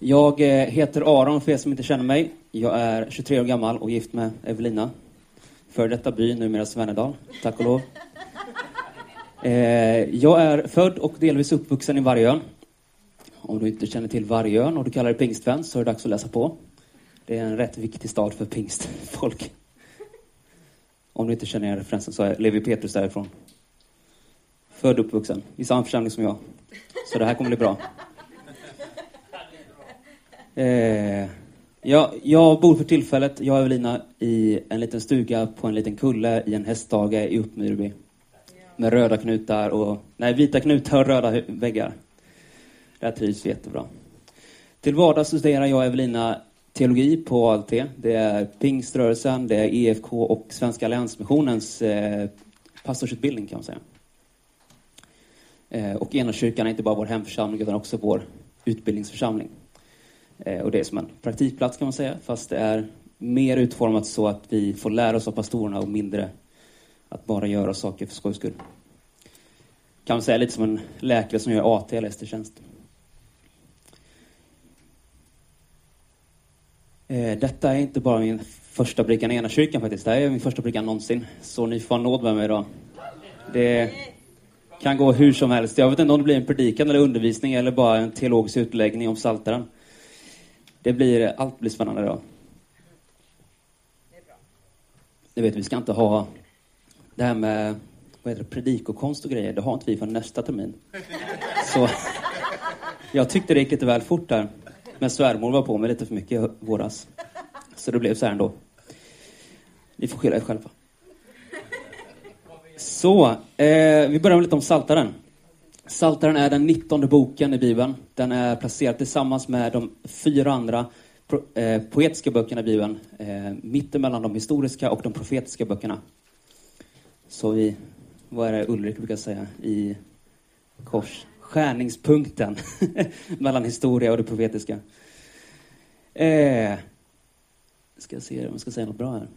Jag eh, heter Aron för er som inte känner mig. Jag är 23 år gammal och gift med Evelina. För detta by, numera Svennedal, tack och lov. Eh, jag är född och delvis uppvuxen i Vargön. Om du inte känner till Vargön och du kallar dig pingstvän så är det dags att läsa på. Det är en rätt viktig stad för pingstfolk. Om du inte känner igen referensen så är Levi Petrus därifrån. Född och uppvuxen i samma församling som jag. Så det här kommer bli bra. Eh, jag, jag bor för tillfället, jag och Evelina, i en liten stuga på en liten kulle i en hästdage i Uppmyrby. Med röda knutar och, nej, vita knutar och röda väggar. Där trivs vi jättebra. Till vardags studerar jag och Evelina teologi på ALT. Det är Pingströrelsen, det är EFK och Svenska Alliansmissionens eh, pastorsutbildning kan man säga. Eh, och Enakyrkan är inte bara vår hemförsamling utan också vår utbildningsförsamling. Eh, och det är som en praktikplats kan man säga, fast det är mer utformat så att vi får lära oss av pastorerna och mindre att bara göra saker för skojs skull. Kan man säga lite som en läkare som gör AT eller ST-tjänst. Eh, detta är inte bara min första predikan i ena kyrkan faktiskt. Det här är min första predikan någonsin. Så ni får ha nåd med mig idag. Det kan gå hur som helst. Jag vet inte om det blir en predikan eller undervisning eller bara en teologisk utläggning om Saltaren. Det blir, allt blir spännande idag. Ni vet, vi ska inte ha det här med vad heter det, predikokonst och grejer. Det har inte vi för nästa termin. Så jag tyckte det gick lite väl fort där. Men svärmor var på mig lite för mycket i våras. Så det blev så här ändå. Ni får skylla er själva. Så, eh, vi börjar med lite om Saltaren. Saltaren är den nittonde boken i Bibeln. Den är placerad tillsammans med de fyra andra eh, poetiska böckerna i Bibeln. Eh, mitten de historiska och de profetiska böckerna. Så vi, vad är det Ulrik brukar säga, i kors? Skärningspunkten mellan historia och det profetiska. Eh, ska se om jag ska säga något bra här.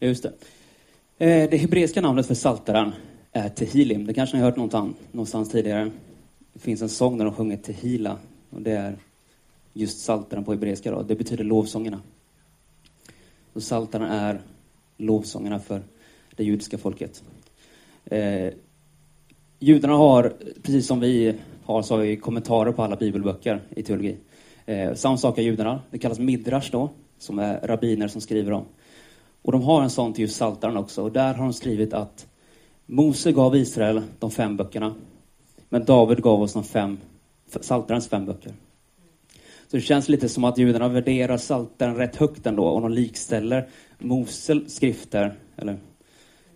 Just det. Eh, det hebreiska namnet för saltaren är Tehilim. Det kanske ni har hört någonstans tidigare. Det finns en sång där de sjunger Tehila. Och det är just saltaren på hebreiska. Då. Det betyder lovsångerna. Och saltaren är lovsångerna för det judiska folket. Eh, judarna har, precis som vi har, så har vi kommentarer på alla bibelböcker i teologi. Eh, samma sak är judarna. Det kallas midrash då, som är rabbiner som skriver om. Och de har en sån till just Saltaren också. Och där har de skrivit att Mose gav Israel de fem böckerna. Men David gav oss de fem, Saltarens fem böcker. Så det känns lite som att judarna värderar Saltaren rätt högt ändå och de likställer Mose skrifter, eller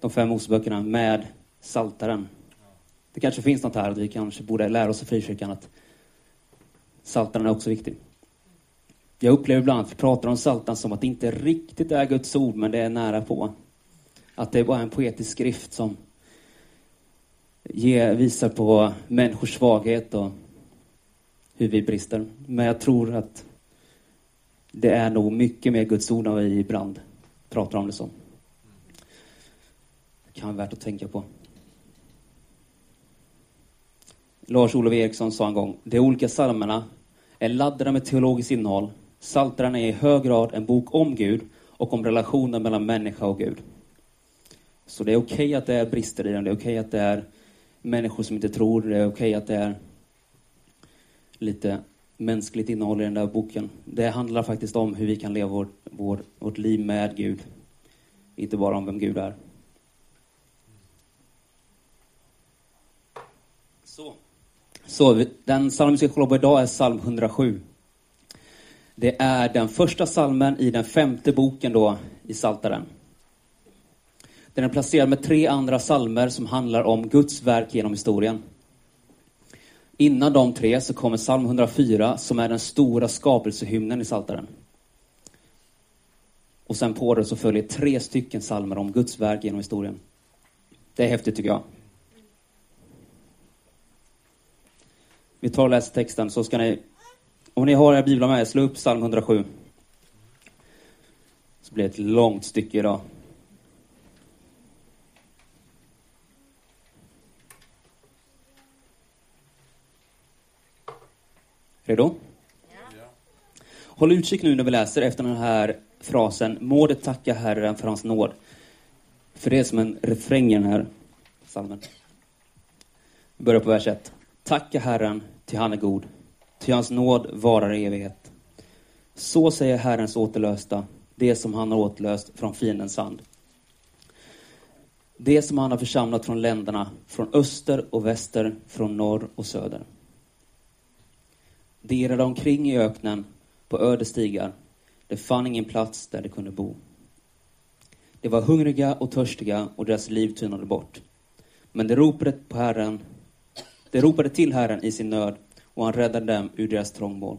de fem Moseböckerna, med Saltaren. Det kanske finns något här att vi kanske borde lära oss i frikyrkan att Saltaren är också viktig. Jag upplever ibland att vi pratar om Saltan som att det inte riktigt är Guds ord, men det är nära på. Att det är bara en poetisk skrift som ger, visar på människors svaghet och hur vi brister. Men jag tror att det är nog mycket mer Guds ord än vi ibland pratar om det som. Det kan vara värt att tänka på. Lars-Olof Eriksson sa en gång, de olika psalmerna är laddade med teologiskt innehåll Saltaren är i hög grad en bok om Gud och om relationen mellan människa och Gud. Så det är okej okay att det är brister i den, det är okej okay att det är människor som inte tror, det är okej okay att det är lite mänskligt innehåll i den där boken. Det handlar faktiskt om hur vi kan leva vår, vår, vårt liv med Gud. Inte bara om vem Gud är. Så, Så den psalm vi ska kolla på idag är psalm 107. Det är den första salmen i den femte boken då i Saltaren. Den är placerad med tre andra salmer som handlar om Guds verk genom historien. Innan de tre så kommer psalm 104 som är den stora skapelsehymnen i Saltaren. Och sen på det så följer tre stycken salmer om Guds verk genom historien. Det är häftigt tycker jag. Vi tar och läser texten så ska ni om ni har era biblar med slå upp psalm 107. Så blir det ett långt stycke idag. Redo? Ja. Håll utkik nu när vi läser efter den här frasen, må det tacka Herren för hans nåd. För det är som en refräng i den här psalmen. Vi börjar på vers 1. Tacka Herren, till han är god. Ty hans nåd varar i evighet. Så säger Herrens återlösta, det som han har återlöst från fiendens hand. Det som han har församlat från länderna, från öster och väster, från norr och söder. De irrade omkring i öknen på öde stigar. De fann ingen plats där de kunde bo. De var hungriga och törstiga och deras liv tynade bort. Men de ropade på Herren, de ropade till Herren i sin nöd och han räddade dem ur deras trångmål.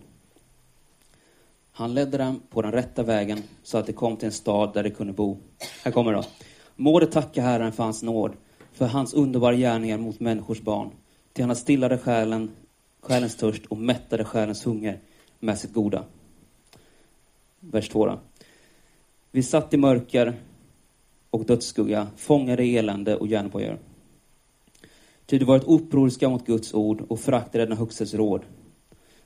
Han ledde dem på den rätta vägen så att de kom till en stad där de kunde bo. Här kommer det då. Må de tacka Herren för hans nåd, för hans underbara gärningar mot människors barn. Till han har stillade själen, själens törst och mättade själens hunger med sitt goda. Vers 2 då. Vi satt i mörker och dödsskugga, fångade i elände och järnbojor. Ty de varit upproriska mot Guds ord och föraktade den högstes råd.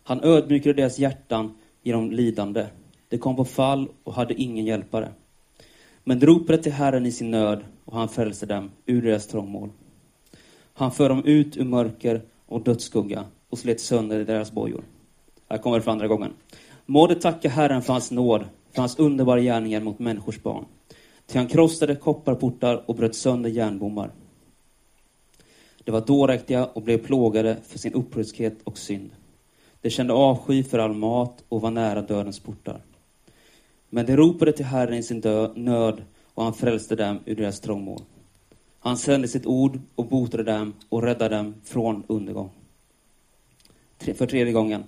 Han ödmjukade deras hjärtan genom lidande. De kom på fall och hade ingen hjälpare. Men de ropade till Herren i sin nöd och han frälste dem ur deras trångmål. Han för dem ut ur mörker och dödsskugga och slet sönder deras bojor. Här kommer det för andra gången. Må de tacka Herren för hans nåd, för hans underbara gärningar mot människors barn. Till han krossade kopparportar och bröt sönder järnbommar. De var dåraktiga och blev plågade för sin upprördhet och synd. De kände avsky för all mat och var nära dödens portar. Men de ropade till Herren i sin dö nöd och han frälste dem ur deras trångmål. Han sände sitt ord och botade dem och räddade dem från undergång. För tredje gången.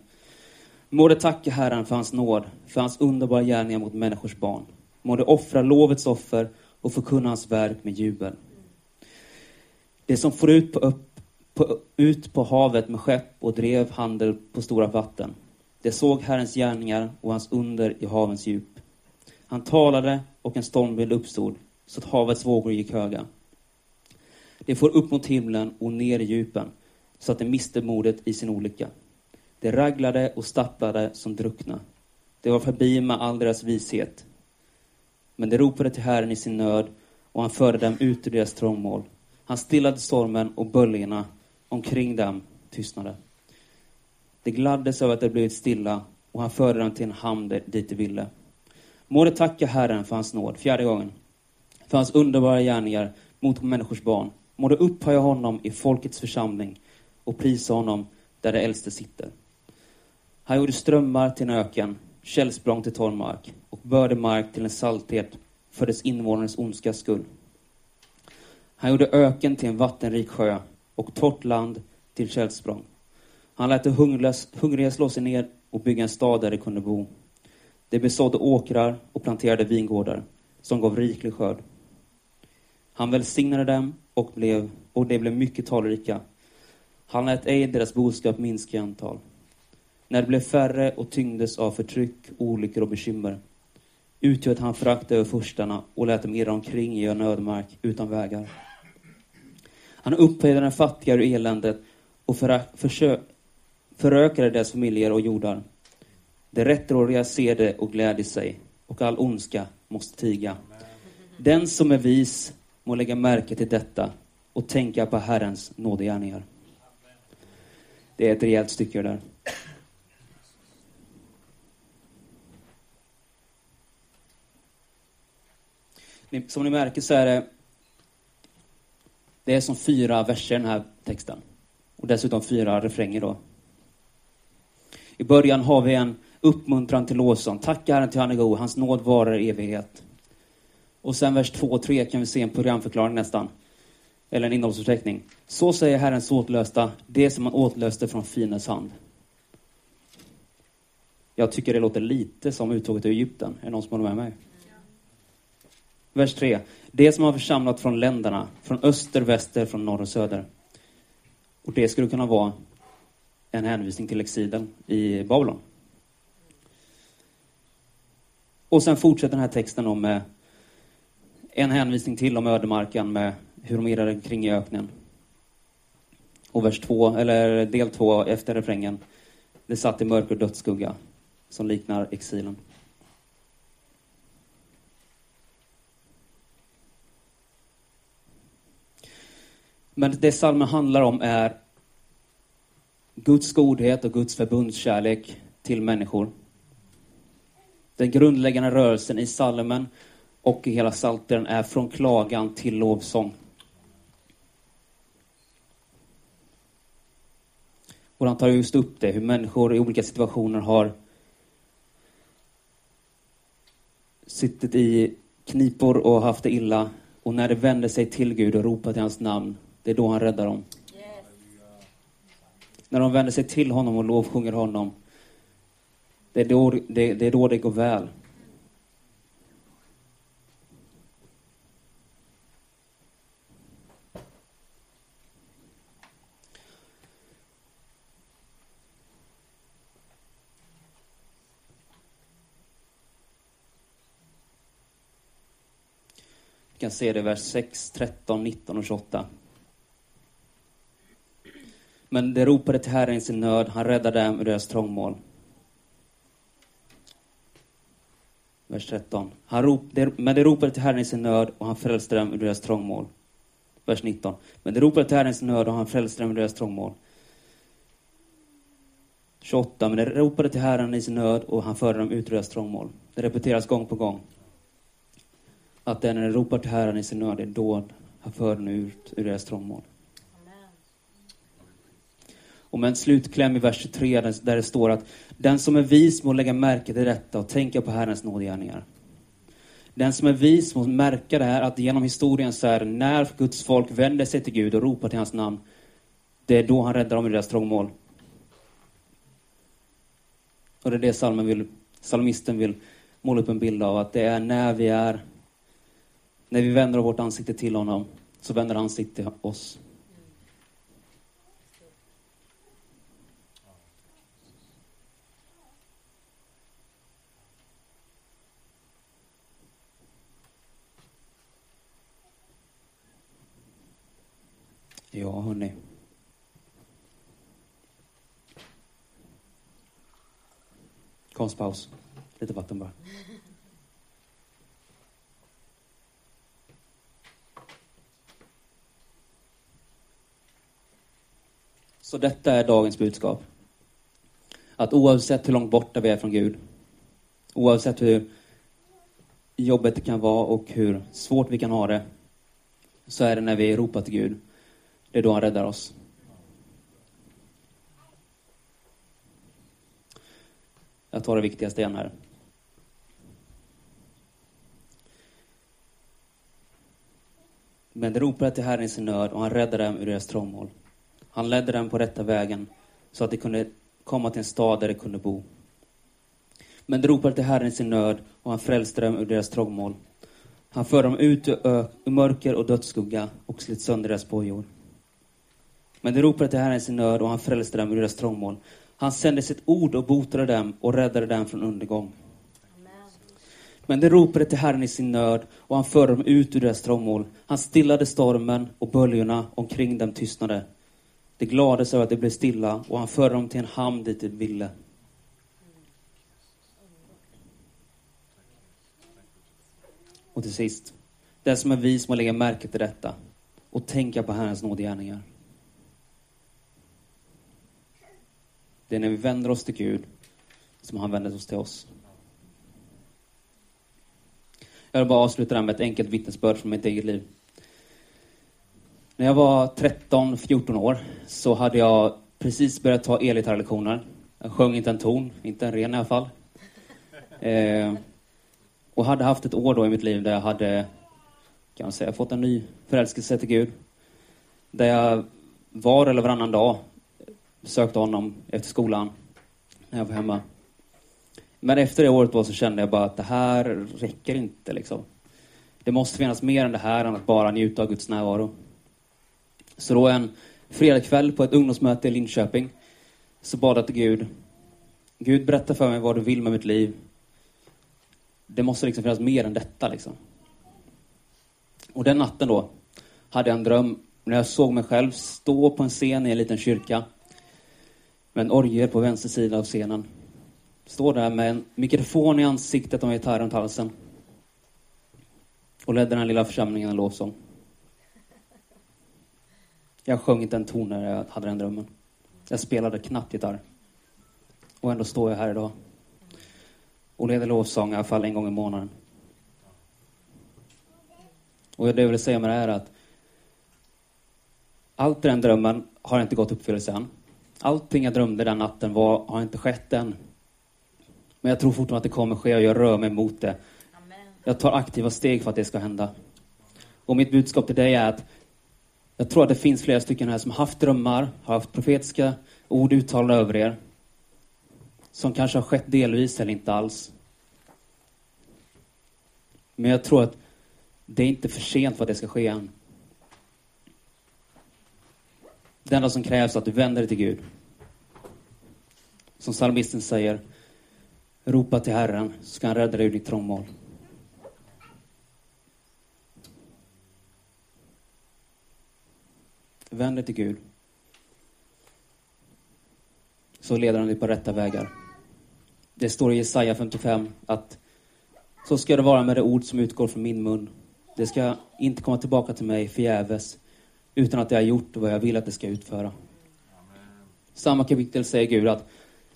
Må de tacka Herren för hans nåd, för hans underbara gärningar mot människors barn. Må de offra lovets offer och förkunna hans verk med jubel. Det som for ut på, upp, på, ut på havet med skepp och drev handel på stora vatten. Det såg Herrens gärningar och hans under i havens djup. Han talade och en stormvind uppstod, så att havets vågor gick höga. Det for upp mot himlen och ner i djupen, så att de miste modet i sin olycka. De raglade och stapplade som druckna. Det var förbi med all deras vishet. Men de ropade till Herren i sin nöd, och han förde dem ut ur deras trångmål. Han stillade stormen och böljorna omkring dem tystnade. De gladdes över att det blivit stilla, och han förde dem till en hamn dit de ville. Må de tacka Herren för hans nåd, fjärde gången, för hans underbara gärningar mot människors barn. Må de upphöja honom i folkets församling och prisa honom där de äldste sitter. Han gjorde strömmar till en öken, källsprång till torr mark och börde mark till en salthet för dess invånares ondskas skull. Han gjorde öken till en vattenrik sjö och torrt land till källsprång. Han lät de hungriga slå sig ner och bygga en stad där de kunde bo. De besådde åkrar och planterade vingårdar som gav riklig skörd. Han välsignade dem och, blev, och de blev mycket talrika. Han lät ej deras boskap minska i antal. När de blev färre och tyngdes av förtryck, olyckor och bekymmer utgöt han förakt över furstarna och lät dem irra omkring i en ödemark utan vägar. Han upphöjde den fattiga ur eländet och förökade deras familjer och jordar. De rättrådiga ser det och gläder sig, och all ondska måste tiga. Den som är vis må lägga märke till detta och tänka på Herrens nådegärningar. Det är ett rejält stycke där. Som ni märker så är det, det är som fyra verser i den här texten. Och dessutom fyra refränger då. I början har vi en uppmuntran till lovsång. Tacka Herren till han är god, hans nåd varar i evighet. Och sen vers 2 och 3 kan vi se en programförklaring nästan. Eller en innehållsförteckning. Så säger Herrens åtlösta, det som han åtlöste från finens hand. Jag tycker det låter lite som uttåget ur Egypten. Är det någon som håller med mig? Vers 3. Det som har församlat från länderna, från öster, väster, från norr och söder. Och det skulle kunna vara en hänvisning till exilen i Babylon. Och sen fortsätter den här texten om med en hänvisning till om ödemarken med hur de irrade kring i öknen. Och vers 2, eller del 2, efter refrängen. Det satt i mörker och dödsskugga, som liknar exilen. Men det salmen handlar om är Guds godhet och Guds förbundskärlek till människor. Den grundläggande rörelsen i salmen och i hela salteren är från klagan till lovsång. Och han tar just upp det, hur människor i olika situationer har suttit i knipor och haft det illa. Och när de vänder sig till Gud och ropar till hans namn, det är då han räddar dem. Yes. När de vänder sig till honom och lovsjunger honom, det är då det, det, är då det går väl. Vi kan se det i vers 6, 13, 19 och 28. Men de ropade till Herren i sin nöd, han räddade dem ur deras trångmål. Vers 13. Han rop, men de ropade till Herren i sin nöd och han frälste dem ur deras trångmål. Vers 19. Men de ropade till Herren i sin nöd och han frälste dem ur deras trångmål. 28. Men de ropade till Herren i sin nöd och han förde dem ut ur deras trångmål. Det repeteras gång på gång. Att det är när de ropar till Herren i sin nöd, det är då han för dem ut ur deras trångmål. Och med en slutkläm i vers 23 där det står att den som är vis må lägga märke till detta och tänka på Herrens nådgärningar. Den som är vis må märka det här att genom historien så är det när Guds folk vänder sig till Gud och ropar till hans namn, det är då han räddar dem ur deras trångmål. Och det är det salmen vill, salmisten vill måla upp en bild av, att det är när vi är, när vi vänder vårt ansikte till honom, så vänder han sitt till oss. Ja, hörni. Konstpaus. Lite vatten bara. Så detta är dagens budskap. Att oavsett hur långt borta vi är från Gud, oavsett hur jobbet det kan vara och hur svårt vi kan ha det, så är det när vi ropar till Gud det är då han räddar oss. Jag tar det viktigaste igen här. Men de ropade till Herren i sin nöd och han räddade dem ur deras trångmål. Han ledde dem på rätta vägen så att de kunde komma till en stad där de kunde bo. Men de ropade till Herren i sin nöd och han frälste dem ur deras trångmål. Han förde dem ut ur, ur mörker och dödsskugga och slet sönder deras bojor. Men de ropade till Herren i sin nöd och han frälste dem ur deras trångmål. Han sände sitt ord och botade dem och räddade dem från undergång. Men de ropade till Herren i sin nöd och han förde dem ut ur deras trångmål. Han stillade stormen och böljorna omkring dem tystnade. De glades över att det blev stilla och han förde dem till en hamn dit de ville. Och till sist, den som är vis må lägga märke till detta och tänka på Herrens nådegärningar. Det är när vi vänder oss till Gud som han vänder sig till oss. Jag vill bara avsluta det här med ett enkelt vittnesbörd från mitt eget liv. När jag var 13-14 år så hade jag precis börjat ta elgitarrlektioner. Jag sjöng inte en ton, inte en ren i alla fall. Eh, och hade haft ett år då i mitt liv där jag hade, kan man säga, fått en ny förälskelse till Gud. Där jag var eller varannan dag Sökte honom efter skolan när jag var hemma. Men efter det året då så kände jag bara att det här räcker inte liksom. Det måste finnas mer än det här än att bara njuta av Guds närvaro. Så då en fredagkväll på ett ungdomsmöte i Linköping så bad jag till Gud. Gud berätta för mig vad du vill med mitt liv. Det måste liksom finnas mer än detta liksom. Och den natten då hade jag en dröm när jag såg mig själv stå på en scen i en liten kyrka med en orgel på vänster sida av scenen. Står där med en mikrofon i ansiktet och en gitarr runt halsen. Och ledde den här lilla församlingen en lovsång. Jag sjöng inte en ton när jag hade den drömmen. Jag spelade knappt gitarr. Och ändå står jag här idag. Och leder lovsång i alla fall en gång i månaden. Och det jag vill säga med det här är att allt i den drömmen har inte gått uppfyllelse än. Allting jag drömde den natten var, har inte skett än. Men jag tror fortfarande att det kommer ske och jag rör mig mot det. Jag tar aktiva steg för att det ska hända. Och mitt budskap till dig är att jag tror att det finns flera stycken här som haft drömmar, har haft profetiska ord uttalade över er. Som kanske har skett delvis eller inte alls. Men jag tror att det är inte för sent för att det ska ske än. Det enda som krävs är att du vänder dig till Gud. Som psalmisten säger, ropa till Herren så ska han rädda dig ur ditt trångmål. Vänd dig till Gud. Så leder han dig på rätta vägar. Det står i Jesaja 55 att så ska det vara med det ord som utgår från min mun. Det ska inte komma tillbaka till mig förgäves, utan att jag har gjort vad jag vill att det ska utföra. Samma kapitel säger Gud att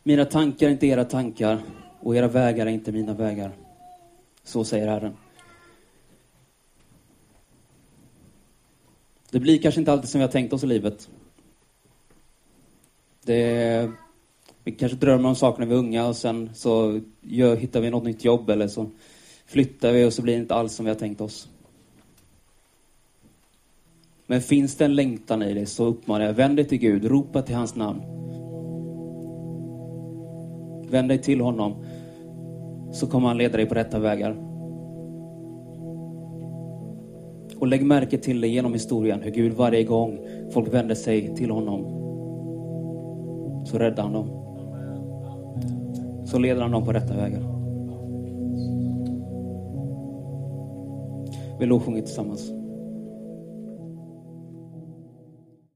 mina tankar är inte era tankar och era vägar är inte mina vägar. Så säger Herren. Det blir kanske inte alltid som vi har tänkt oss i livet. Det, vi kanske drömmer om saker när vi är unga och sen så gör, hittar vi något nytt jobb eller så flyttar vi och så blir det inte alls som vi har tänkt oss. Men finns det en längtan i dig så uppmanar jag, vänd dig till Gud, ropa till hans namn. Vänd dig till honom så kommer han leda dig på rätta vägar. Och lägg märke till det genom historien, hur Gud varje gång folk vänder sig till honom så räddar han dem. Så leder han dem på rätta vägar. Vi lovsjunger tillsammans.